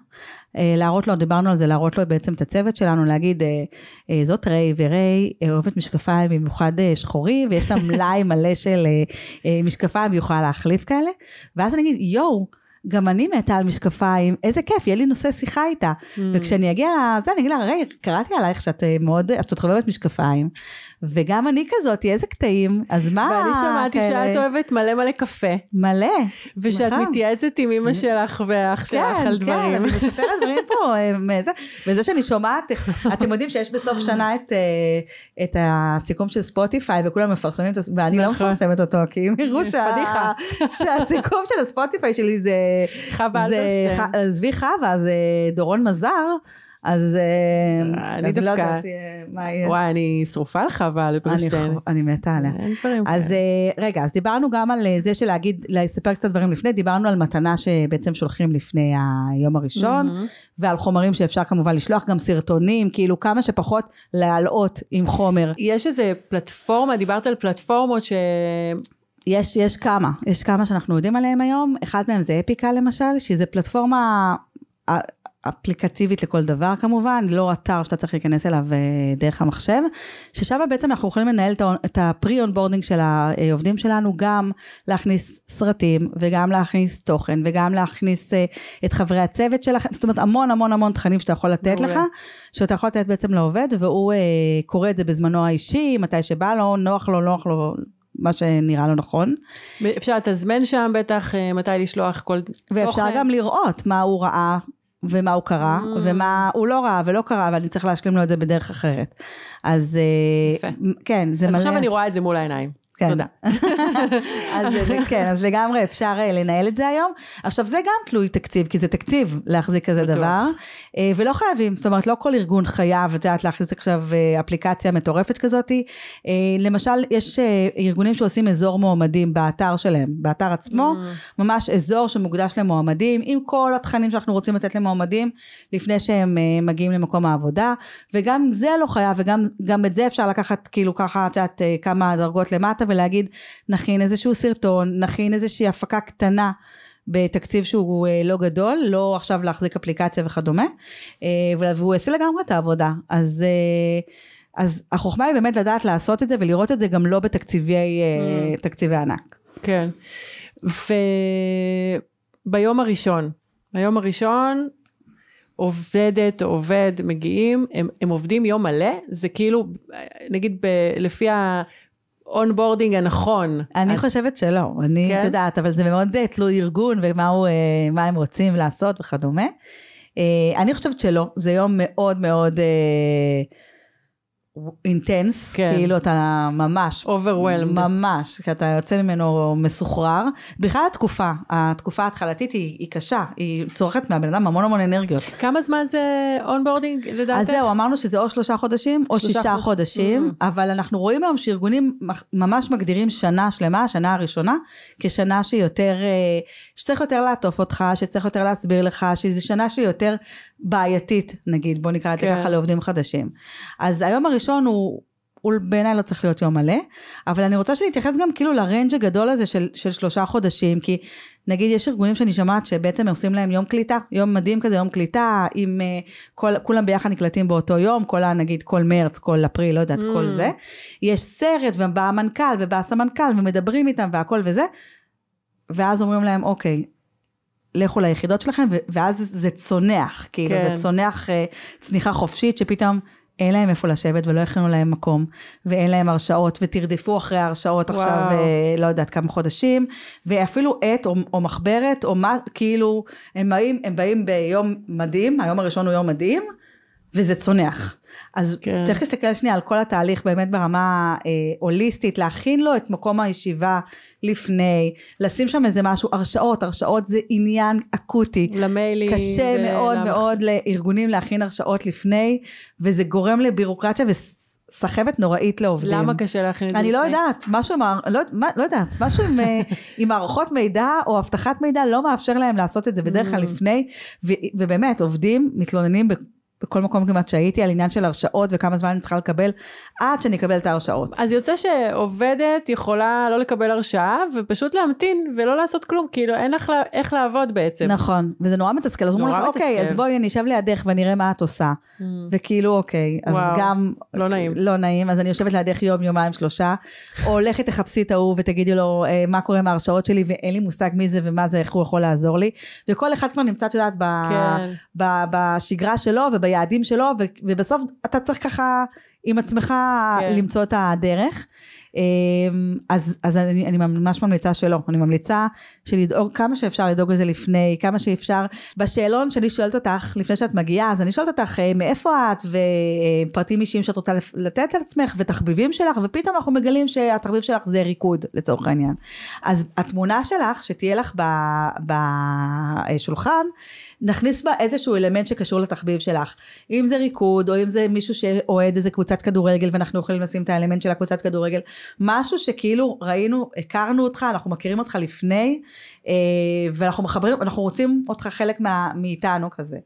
להראות לו, דיברנו על זה, להראות לו בעצם את הצוות שלנו, להגיד, אה, אה, זאת ריי, וריי אה, אוהבת משקפיים במיוחד אה, שחורים, ויש לה מלאי מלא של אה, אה, משקפיים, והיא יכולה להחליף כאלה, ואז אני אגיד, יואו, גם אני מתה על משקפיים, איזה כיף, יהיה לי נושא שיחה איתה. Mm. וכשאני אגיע לזה, אני אגיד לה, ריי, קראתי עלייך שאת אה, מאוד, שאת חובבת משקפיים, וגם אני כזאת, איזה קטעים, אז מה, ואני שמעתי כאלה? שאת אוהבת מלא מלא קפה, מלא. ושאת נכון. מתייעצת עם אמא שלך ואח שלך על דברים. כן, אני מספרת דברים פה, אה, מזה, וזה שאני שומעת, אתם יודעים שיש בסוף שנה את, אה, את הסיכום של ספוטיפיי, וכולם מפרסמים את זה, ואני לא נכון. מפרסמת אותו, כי הם יראו שה-. שהסיכום של הספוטיפיי שלי זה... חווה זה אלברשטיין. עזבי חווה, זה דורון מזר, אז... אה, אני אז לא דווקא- אה. וואי, אני שרופה אני אלברשטיין. חו- אני מתה עליה. אין דברים אז כאלה. אה, רגע, אז דיברנו גם על זה של להגיד, לספר קצת דברים לפני, דיברנו על מתנה שבעצם שולחים לפני היום הראשון. ועל חומרים שאפשר כמובן לשלוח, גם סרטונים, כאילו כמה שפחות להלאות עם חומר. יש איזה פלטפורמה, דיברת על פלטפורמות ש... יש, יש כמה, יש כמה שאנחנו יודעים עליהם היום, אחד מהם זה אפיקה למשל, שזה פלטפורמה אה, אפליקטיבית לכל דבר כמובן, לא אתר שאתה צריך להיכנס אליו אה, דרך המחשב, ששם בעצם אנחנו יכולים לנהל את ה- את ה pre onboarding של העובדים שלנו, גם להכניס סרטים וגם להכניס תוכן וגם להכניס אה, את חברי הצוות שלכם, זאת אומרת המון המון המון תכנים שאתה יכול לתת מעולה. לך, שאתה יכול לתת בעצם לעובד, והוא קורא את זה בזמנו האישי, מתי שבא לו, נוח לו, נוח לו. מה שנראה לו נכון, אפשר לתזמן שם בטח אה, מתי לשלוח כל ואפשר תוכן. גם לראות מה הוא ראה ומה הוא קרא, Mm. ומה הוא לא ראה ולא קרא, ואני צריך להשלים לו את זה בדרך אחרת. אז אה, יפה. כן, זה אז מלא. עכשיו אני רואה את זה מול העיניים. כן. תודה. אז אה, כן, אז לגמרי אפשר אה, לנהל את זה היום. עכשיו זה גם תלוי תקציב, כי זה תקציב להחזיק כזה בטוח. דבר, אה, ולא חייבים, זאת אומרת לא כל ארגון חייב, את יודעת, להכניס עכשיו אפליקציה מטורפת כזאת. למשל, יש ארגונים שעושים אזור מועמדים באתר שלהם, באתר עצמו, Mm. ממש אזור שמוקדש למועמדים, עם כל התכנים שאנחנו רוצים לתת למועמדים, לפני שהם מגיעים למקום העבודה, וגם זה לא חייב, וגם גם את זה אפשר לקחת כאילו ככה, את יודעת, כמה דרגות למטה, ולהגיד, נכין איזשהו סרטון, נכין איזושהי הפקה קטנה. בתקציב שהוא אה, לא גדול, לא עכשיו להחזיק אפליקציה וכדומה, אה, והוא יעשה לגמרי את העבודה. אז, אה, אז החוכמה היא באמת לדעת לעשות את זה ולראות את זה גם לא בתקציבי אה, תקציבי ענק. כן. וביום הראשון, ביום הראשון עובדת או עובד מגיעים, הם, הם עובדים יום מלא, זה כאילו, נגיד ב, לפי ה onboarding הנכון. אני את- חושבת שלא, אני, כן? את יודעת, אבל זה מאוד אה, תלוי ארגון ומה הוא, אה, מה הם רוצים לעשות וכדומה. אה, אני חושבת שלא, זה יום מאוד מאוד intense, כן. כאילו אתה ממש, Overwhelmed. ממש, כי אתה יוצא ממנו מסוחרר. בכלל התקופה, התקופה ההתחלתית היא, היא קשה, היא צורכת מהבן אדם המון המון אנרגיות. כמה זמן זה onboarding לדעתך? אז זהו, אמרנו שזה או שלושה חודשים או שלושה שישה חודש- חודשים, Mm. אבל אנחנו רואים היום שארגונים ממש מגדירים שנה שלמה, השנה הראשונה, כשנה שיותר, אה, שצריך יותר לעטוף אותך, שצריך יותר להסביר לך, שזו שנה שהיא יותר בעייתית, נגיד, בוא נקרא את זה כן. ככה לעובדים חדשים. אז היום הראשון הוא... הוא בעיניי לא צריך להיות יום מלא, אבל אני רוצה שנתייחס גם כאילו לרנג' הגדול הזה של, של שלושה חודשים, כי נגיד יש ארגונים שאני שומעת שבעצם עושים להם יום קליטה, יום מדהים כזה, יום קליטה, עם אה, כל, כולם ביחד נקלטים באותו יום, כל. נגיד כל מרץ, כל אפריל, לא יודעת, Mm. כל זה. יש סרט ובא המנכ"ל ובא הסמנכ"ל ומדברים איתם והכל וזה, ואז אומרים להם, אוקיי, לכו ליחידות שלכם, ואז זה צונח, כאילו, כן. זה צונח אה, צניחה חופשית, שפתאום אין להם איפה לשבת ולא הכינו להם מקום, ואין להם הרשאות, ותרדפו אחרי ההרשאות וואו. עכשיו, אה, לא יודעת כמה חודשים, ואפילו עט או, או מחברת, או מה, כאילו, הם באים, הם באים ביום מדהים, היום הראשון הוא יום מדהים, וזה צונח. אז כן. צריך להסתכל שנייה על כל התהליך באמת ברמה אה, הוליסטית, להכין לו את מקום הישיבה לפני, לשים שם איזה משהו, הרשאות, הרשאות זה עניין אקוטי. למיילים. קשה ול- מאוד למח- מאוד לארגונים להכין הרשאות לפני, וזה גורם לבירוקרטיה וסחבת נוראית לעובדים. למה קשה להכין את זה? אני לא? יודעת, משהו עם, לא, לא יודעת, משהו עם, אה, עם מערכות מידע או אבטחת מידע לא מאפשר להם לעשות את זה בדרך כלל Mm. לפני, ו, ובאמת עובדים מתלוננים ב, בכל מקום כמעט שהייתי על עניין של הרשאות וכמה זמן אני צריכה לקבל עד שאני אקבל את ההרשאות. אז יוצא שעובדת יכולה לא לקבל הרשאה ופשוט להמתין ולא לעשות כלום, כאילו אין לך לה- איך לעבוד בעצם. נכון, וזה נורא מתסכל, אז אומרים לך, אוקיי. אז בואי אני אשב לידך ואני אראה מה את עושה. Mm, וכאילו אוקיי, אז וואו, גם... לא נעים. לא נעים, אז אני יושבת לידך יום, יומיים, שלושה, או לכי תחפשי את ההוא ותגידי לו אה, מה קורה עם ההרשאות שלי, ואין לי מושג מי זה ומה זה, איך הוא יכול לעזור לי. וכל אחד כבר נמצא, את יודעת, ב- כן. ב- בשגרה שלו וביעדים שלו, ו- ובסוף אתה צריך ככה עם עצמך כן. למצוא את הדרך. אמ, אז, אז אני, אני ממש ממליצה שלא, אני ממליצה שלדאוג כמה שאפשר לדאוג לזה לפני, כמה שאפשר. בשאלון שאני שואלת אותך לפני שאת מגיעה, אז אני שואלת אותך אה, מאיפה את ופרטים אישיים שאת רוצה לתת לעצמך ותחביבים שלך, ופתאום אנחנו מגלים שהתחביב שלך זה ריקוד לצורך העניין. אז התמונה שלך שתהיה לך בשולחן, נכניס בה איזשהו אלמנט שקשור לתחביב שלך. אם זה ריקוד, או אם זה מישהו שאוהד איזה קבוצת כדורגל, ואנחנו יכולים לשים את האלמנט של הקבוצת כדורגל. משהו שכאילו ראינו, הכרנו אותך, אנחנו מכירים אותך לפני, אה, ואנחנו מחברים, אנחנו רוצים אותך חלק מה, מאיתנו כזה.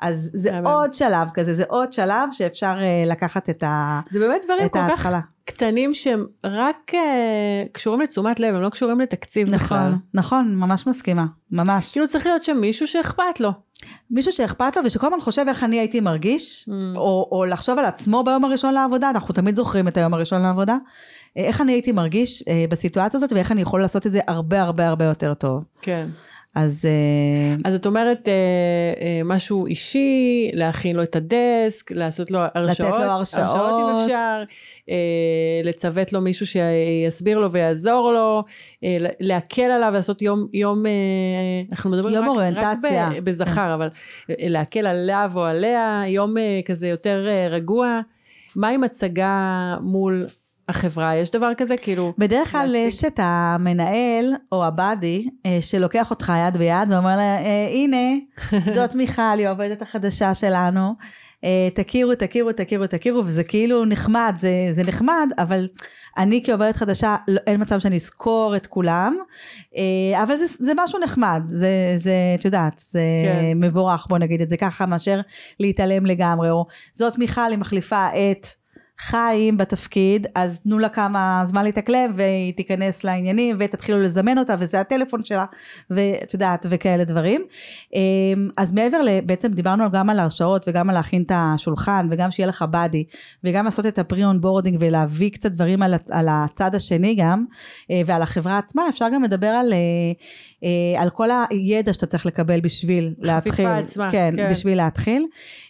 אז זה אמן. עוד שלב כזה, זה עוד שלב שאפשר אה, לקחת את, ה, זה באמת דברים כל כך ההתחלה. קטנים שהם רק אה, קשורים לתשומת לב, הם לא קשורים לתקציב בכלל. נכון, נכון, ממש מסכימה, ממש. כאילו צריך להיות שם מישהו שאכפת לו. מישהו שאכפת לו ושכל הזמן חושב איך אני הייתי מרגיש, Mm. או, או לחשוב על עצמו ביום הראשון לעבודה, אנחנו תמיד זוכרים את היום הראשון לעבודה, אה, איך אני הייתי מרגיש אה, בסיטואציה הזאת ואיך אני יכול לעשות את זה הרבה הרבה הרבה יותר טוב. כן. אז אה, אז את אומרת אה, אה, משהו אישי, להכין לו את הדסק, לעשות לו הרשאות, לו הרשאות. הרשאות אם אפשר, לצוות לו מישהו שיסביר לו ויעזור לו, להקל עליו, לעשות יום, יום אנחנו מדברים יום רק, אוריינטציה. רק ב- בזכר, אבל אה, להקל עליו או עליה, יום כזה יותר רגוע. מה עם הצגה מול החברה? יש דבר כזה? כאילו... בדרך כלל. יש את המנהל או הבאדי אה, שלוקח אותך יד ביד ואומר לה, אה, הנה, זאת מיכל, היא העובדת החדשה שלנו. אה, תכירו, תכירו, תכירו, תכירו, וזה כאילו נחמד, זה, זה נחמד, אבל אני כעובדת חדשה, לא, אין מצב שאני אזכור את כולם, אבל זה, זה משהו נחמד, זה, זה, את יודעת, זה כן. מבורך, בוא נגיד את זה ככה, מאשר להתעלם לגמרי, או זאת מיכל, היא מחליפה את חיים בתפקיד, אז תנו לה כמה זמן להתאקלם והיא תיכנס לעניינים ותתחילו לזמן אותה וזה הטלפון שלה ואת יודעת וכאלה דברים. אמ, אז מעבר ל... בעצם דיברנו גם על הרשאות וגם על להכין את השולחן וגם שיהיה לך buddy וגם לעשות את ה pre onboarding ולהביא קצת דברים על, על הצד השני גם אה, ועל החברה עצמה אפשר גם לדבר על, אה, על כל הידע שאתה צריך לקבל בשביל להתחיל. עצמה, כן, כן. בשביל להתחיל.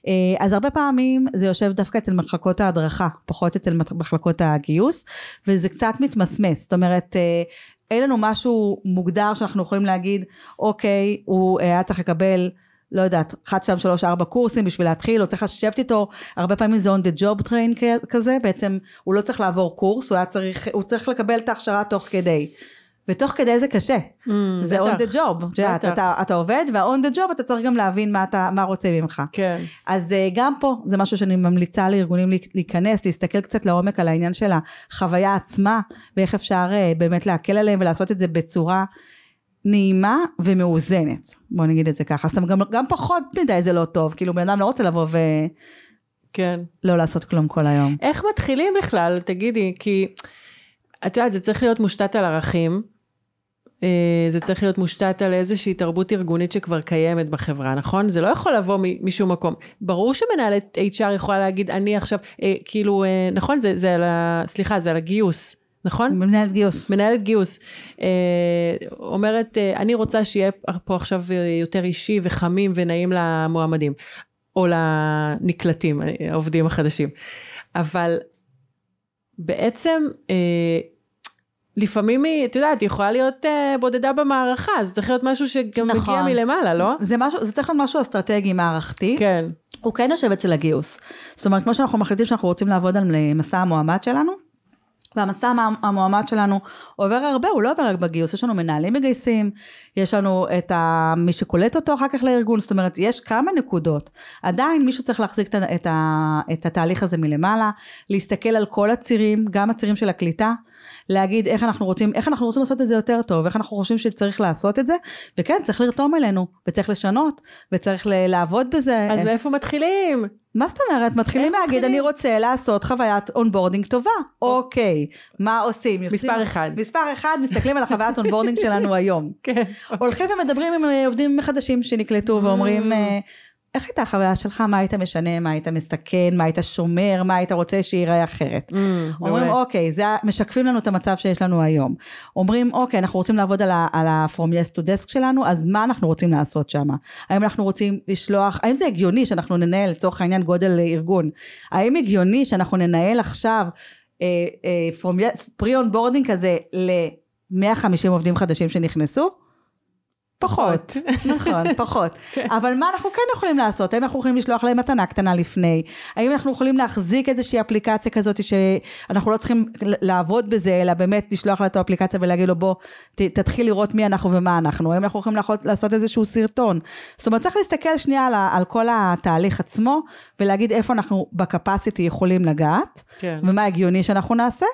אה, אז הרבה פעמים זה יושב דווקא אצל מחלקות ההדרכה, פחות אצל מחלקות הגיוס, וזה קצת מתמסמס. זאת אומרת, אה, אין לנו משהו מוגדר שאנחנו יכולים להגיד, אוקיי, הוא אה, היה צריך לקבל, לא יודעת, 1, 2, 3, 4 קורסים בשביל להתחיל, או צריך לשבת איתו, הרבה פעמים זה on the job train כזה, בעצם הוא לא צריך לעבור קורס, הוא צריך, הוא צריך לקבל את ההכשרה תוך כדי. ותוך כדי זה קשה. Mm, זה on בטח. the job. בטח. אתה, אתה עובד, וה-on the job אתה צריך גם להבין מה, אתה, מה רוצה ממך. כן. אז אה, גם פה זה משהו שאני ממליצה לארגונים להיכ- להיכנס, להסתכל קצת לעומק על העניין של החוויה עצמה, ואיך אפשר אה, באמת להקל עליהם ולעשות את זה בצורה נעימה ומאוזנת. בוא נגיד את זה ככה. אז אתם גם, גם פחות מדי זה לא טוב, כאילו בן אדם לא רוצה לבוא ולא כן. לעשות כלום כל היום. איך מתחילים בכלל? תגידי, כי את יודעת, זה צריך להיות מושתת על ערכים. אה, זה צריך להיות מושתת על איזושהי תרבות ארגונית שכבר קיימת בחברה, נכון? זה לא יכול לבוא משום מקום. ברור שמנהלת HR יכולה להגיד, אני עכשיו, אה, כאילו, אה, נכון? זה, זה על ה... סליחה, זה על הגיוס, נכון? מנהלת גיוס. מנהלת גיוס אה, אומרת, אה, אני רוצה שיהיה פה עכשיו אה, יותר אישי וחמים ונעים למועמדים, או לנקלטים, אה, העובדים החדשים. אבל בעצם, אה, לפעמים היא, את יודעת, היא יכולה להיות אה, בודדה במערכה, זה צריך להיות משהו שגם נכון. מגיע מלמעלה, לא? זה משהו, זה צריך להיות משהו אסטרטגי מערכתי. כן, הוא כן יושב אצל הגיוס. זאת אומרת, כמו שאנחנו מחליטים שאנחנו רוצים לעבוד על מסע המועמד שלנו, והמסע המ- המועמד שלנו עובר הרבה, הוא לא עובר רק בגיוס, יש לנו מנהלים מגייסים, יש לנו את ה... מי שקולט אותו אחר כך לארגון, זאת אומרת, יש כמה נקודות. עדיין מישהו צריך להחזיק את, ה- את, ה... את התהליך הזה מלמעלה, להסתכל על כל הצירים, גם הצירים של הקליטה, להגיד איך אנחנו רוצים, איך אנחנו רוצים לעשות את זה יותר טוב, איך אנחנו חושבים שצריך לעשות את זה, וכן, צריך לרתום אלינו, וצריך לשנות, וצריך לעבוד בזה. אז מאיפה מתחילים? מה זאת אומרת? מתחילים להגיד? אני רוצה לעשות חוויית onboarding טובה. אוקיי, מה עושים? מספר אחד. מספר אחד, מסתכלים על החוויית onboarding שלנו היום. כן. הולכים ומדברים עם עובדים חדשים שנקלטו ואומרים, אה, איך הייתה החוויה שלך? מה היית משנה? מה היית מסתכן? מה היית שומר? מה היית רוצה שייראה אחרת? Mm, אומרים מעולה. אוקיי, זה, משקפים לנו את המצב שיש לנו היום. אומרים אוקיי, אנחנו רוצים לעבוד על ה- על ה-From Yes to Desk שלנו, אז מה אנחנו רוצים לעשות שם? האם אנחנו רוצים לשלוח, האם זה הגיוני שאנחנו ננהל לצורך העניין גודל ארגון? האם הגיוני שאנחנו ננהל עכשיו אה, אה, From Yes, pre-onboarding כזה ל-150 עובדים חדשים שנכנסו? פחות, נכון, פחות. אבל מה אנחנו כן יכולים לעשות? האם אנחנו יכולים לשלוח להם מתנה קטנה לפני? האם אנחנו יכולים להחזיק איזושהי אפליקציה כזאת שאנחנו לא צריכים לעבוד בזה, אלא באמת לשלוח לה את האפליקציה ולהגיד לו בוא, ת, תתחיל לראות מי אנחנו ומה אנחנו? האם אנחנו יכולים לעשות, לעשות איזשהו סרטון? זאת אומרת, צריך להסתכל שנייה על, על כל התהליך עצמו, ולהגיד איפה אנחנו בקפסיטי יכולים לגעת, כן. ומה הגיוני שאנחנו נעשה,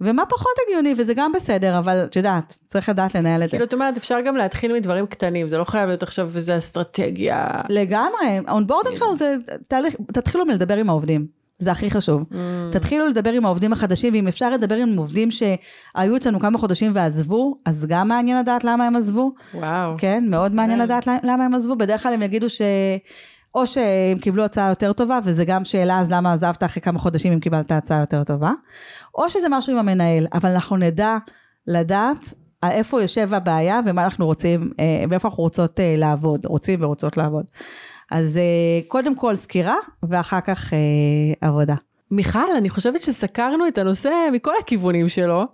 ומה פחות הגיוני, וזה גם בסדר, אבל את יודעת, צריך לדעת לנהל את זה. כאילו, את אומרת, אפשר גם להתחיל מדברים קטנים, זה לא חייב להיות עכשיו איזה אסטרטגיה. לגמרי, ה onboarding שלנו זה תהליך, תתחילו מלדבר עם העובדים, זה הכי חשוב. אמ. תתחילו לדבר עם העובדים החדשים, ואם אפשר לדבר עם עובדים שהיו אצלנו כמה חודשים ועזבו, אז גם מעניין לדעת למה הם עזבו. וואו. כן, מאוד מעניין כן. לדעת למה הם עזבו, בדרך כלל הם יגידו ש... או שהם קיבלו הצעה יותר טובה, וזה גם שאלה, אז למה עזבת אחרי כמה חודשים אם קיבלת הצעה יותר טובה, או שזה משהו עם המנהל, אבל אנחנו נדע לדעת על איפה יושב הבעיה ומה אנחנו רוצים, אה, ואיפה אנחנו רוצות אה, לעבוד, רוצים ורוצות לעבוד. אז אה, קודם כל סקירה, ואחר כך אה, עבודה. מיכל, אני חושבת שסקרנו את הנושא מכל הכיוונים שלו,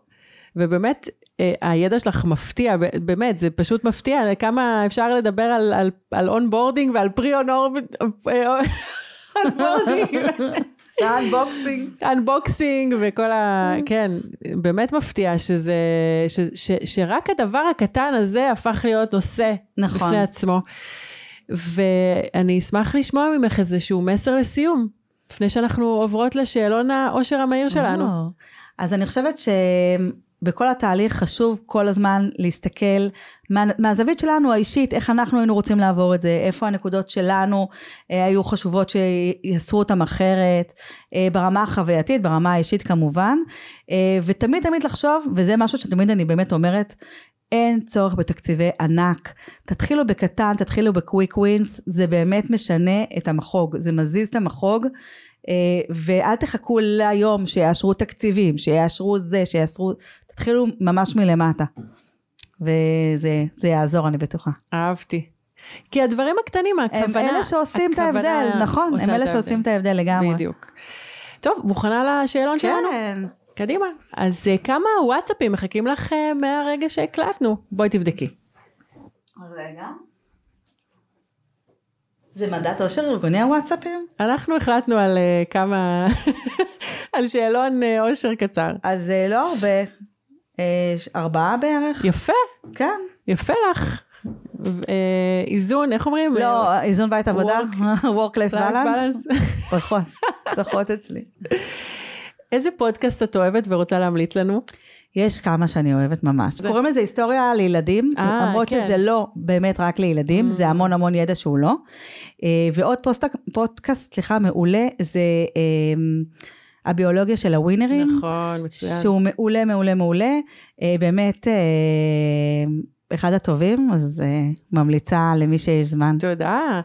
ובאמת, אה, הידע שלך מפתיע, באמת, זה פשוט מפתיע, כמה אפשר לדבר על, על, על onboarding ועל pre-onboarding. ה unboxing. unboxing וכל ה... כן, באמת מפתיע שזה... ש, ש, שרק הדבר הקטן הזה הפך להיות נושא נכון. בפני עצמו. ואני אשמח לשמוע ממך איזשהו מסר לסיום, לפני שאנחנו עוברות לשאלון העושר המהיר שלנו. אז אני חושבת שבכל התהליך חשוב כל הזמן להסתכל מה, מהזווית שלנו האישית, איך אנחנו היינו רוצים לעבור את זה, איפה הנקודות שלנו אה, היו חשובות שיעשו אותם אחרת, אה, ברמה החווייתית, ברמה האישית כמובן, אה, ותמיד תמיד לחשוב, וזה משהו שתמיד אני באמת אומרת, אין צורך בתקציבי ענק. תתחילו בקטן, תתחילו בקוויק ווינס, זה באמת משנה את המחוג, זה מזיז את המחוג, אה, ואל תחכו ליום שיאשרו תקציבים, שיאשרו זה, שיאשרו, תתחילו ממש מלמטה. וזה זה יעזור, אני בטוחה. אהבתי. כי הדברים הקטנים, הם הכוונה... אלה שעושים את ההבדל, נכון, הם אלה. שעושים את ההבדל לגמרי. בדיוק. טוב, מוכנה לשאלון שלנו? כן. קדימה. אז אה, כמה וואטסאפים מחכים לך אה, מהרגע שהקלטנו? בואי תבדקי. רגע. זה מדעת עושר ארגוני הוואטסאפים? אנחנו החלטנו על אה, כמה... על שאלון אה, אושר קצר. אז זה לא הרבה. אה, ארבעה בערך? יפה, כן. יפה לך. אה, איזון, איך אומרים? לא, איזון בית עבודה, work-life Life balance. פחות, פחות אצלי. איזה פודקאסט את אוהבת ורוצה להמליץ לנו? יש כמה שאני אוהבת ממש. זה- קוראים לזה היסטוריה לילדים, אה, למרות כן. שזה לא באמת רק לילדים, זה המון המון ידע שהוא לא. ועוד פוסט- פודקאסט, סליחה, מעולה, זה הביולוגיה של הווינרים. נכון, מצוין. שהוא מעולה, מעולה, מעולה. אה, באמת, אה, אחד הטובים, אז אה, ממליצה למי שיש זמן. תודה.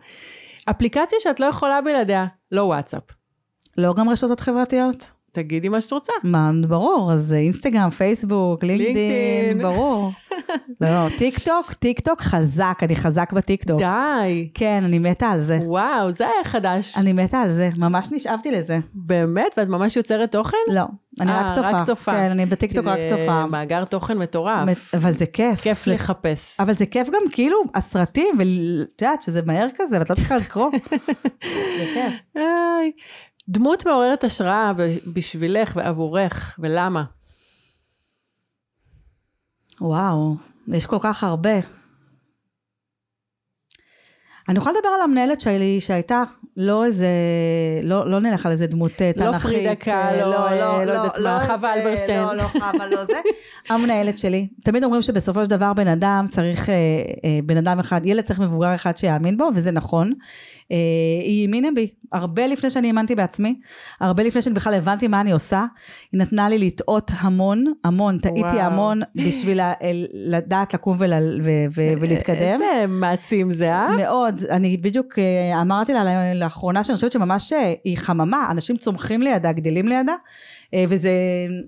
אפליקציה שאת לא יכולה בלעדיה, לא וואטסאפ. לא גם רשתות חברתיות? תגידי מה שאת רוצה. מה, ברור, אז אינסטגרם, פייסבוק, לינקדאין. ברור. לא, טיק טוק, טיק טוק חזק, אני חזק בטיק טוק. די. כן, אני מתה על זה. וואו, זה היה חדש. אני מתה על זה, ממש נשאבתי לזה. באמת? ואת ממש יוצרת תוכן? לא, אני אה, רק צופה. רק צופה. כן, אני בטיק טוק רק זה צופה. מאגר תוכן מטורף. אבל זה כיף. כיף זה- לחפש. אבל זה כיף גם כאילו הסרטים, ואת יודעת שזה מהר כזה, ואת לא צריכה לקרוא. זה כיף. דמות מעוררת השראה בשבילך ועבורך, ולמה? וואו, יש כל כך הרבה. אני יכולה לדבר על המנהלת שלי שהייתה, לא איזה, לא, לא נלך על איזה דמות אה, לא תנכית. פרידה קאלו, אה, אה, לא יודעת מה, איזה- חווה אלברשטיין. לא, לא חווה, לא זה. המנהלת שלי. תמיד אומרים שבסופו של דבר בן אדם צריך, אה, אה, בן אדם אחד, ילד צריך מבוגר אחד שיאמין בו, וזה נכון. אה, היא האמינה בי, הרבה לפני שאני האמנתי בעצמי, הרבה לפני שאני בכלל הבנתי מה אני עושה. היא נתנה לי לטעות המון, המון, טעיתי. המון בשביל ה- לדעת לקום ול- ו- ו- ולהתקדם. איזה מעצים זה, אה? מאוד, אני בדיוק אה, אמרתי לה לאחרונה שאני חושבת שממש אה, היא חממה, אנשים צומחים לידה, גדלים לידה, אה, וזה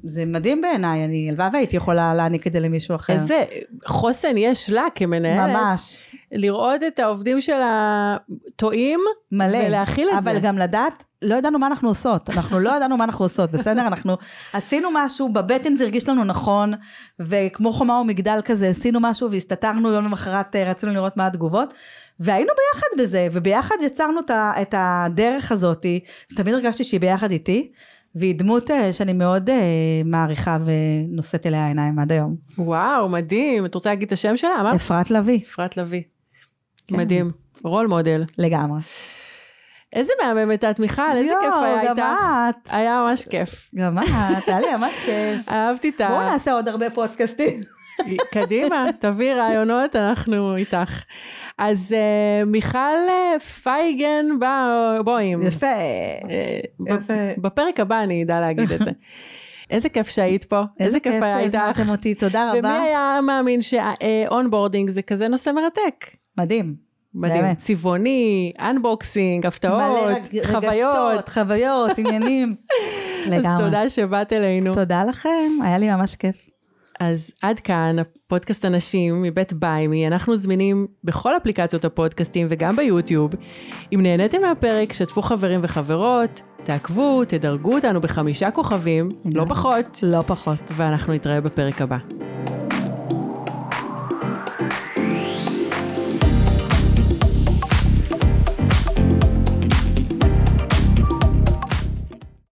זה מדהים בעיניי, אני הלוואי והייתי יכולה להעניק את זה למישהו אחר. איזה חוסן יש לה כמנהלת. ממש, לראות את העובדים שלה טועים, מלא. ולהכיל את אבל זה. גם לדעת, לא ידענו מה אנחנו עושות, אנחנו לא ידענו מה אנחנו עושות, בסדר? אנחנו עשינו משהו, בבטן זה הרגיש לנו נכון, וכמו חומה ומגדל כזה, עשינו משהו והסתתרנו יום למחרת, רצינו לראות מה התגובות. והיינו ביחד בזה, וביחד יצרנו את הדרך הזאת, תמיד הרגשתי שהיא ביחד איתי, והיא דמות אה, שאני מאוד אה, מעריכה ונושאת אליה עיניים עד היום. וואו, מדהים. את רוצה להגיד את השם שלה? אמרת? אפרת לביא, אפרת לביא. כן. מדהים. רול מודל. לגמרי. איזה מהממת את, מיכל, איזה כיף היה יואו, איתך. גם את, היה ממש כיף. גם את, היה לי ממש כיף. אהבתי את ה... בואו נעשה עוד הרבה פודקאסטים. קדימה, תביאי רעיונות, אנחנו איתך. אז אה, מיכל אה, פייגנבוים. יפה. ב- יפה. בפרק הבא אני אדע להגיד את זה. איזה כיף שהיית פה, איזה כיף היה איתך. שהזמנתם אותי, תודה רבה. ומי היה מאמין ש onboarding זה כזה נושא מרתק? מדהים. מדהים. באמת. צבעוני, unboxing, מלא הפתעות, רג- חוויות. רגשות, חוויות, עניינים. אז לגמרי. תודה שבאת אלינו. תודה לכם, היה לי ממש כיף. אז עד כאן הפודקאסט הנשים מבית ביימי, אנחנו זמינים בכל אפליקציות הפודקאסטים וגם ביוטיוב. אם נהניתם מהפרק, שתפו חברים וחברות, תעקבו, תדרגו אותנו בחמישה כוכבים, לא פחות, לא פחות. ואנחנו נתראה בפרק הבא.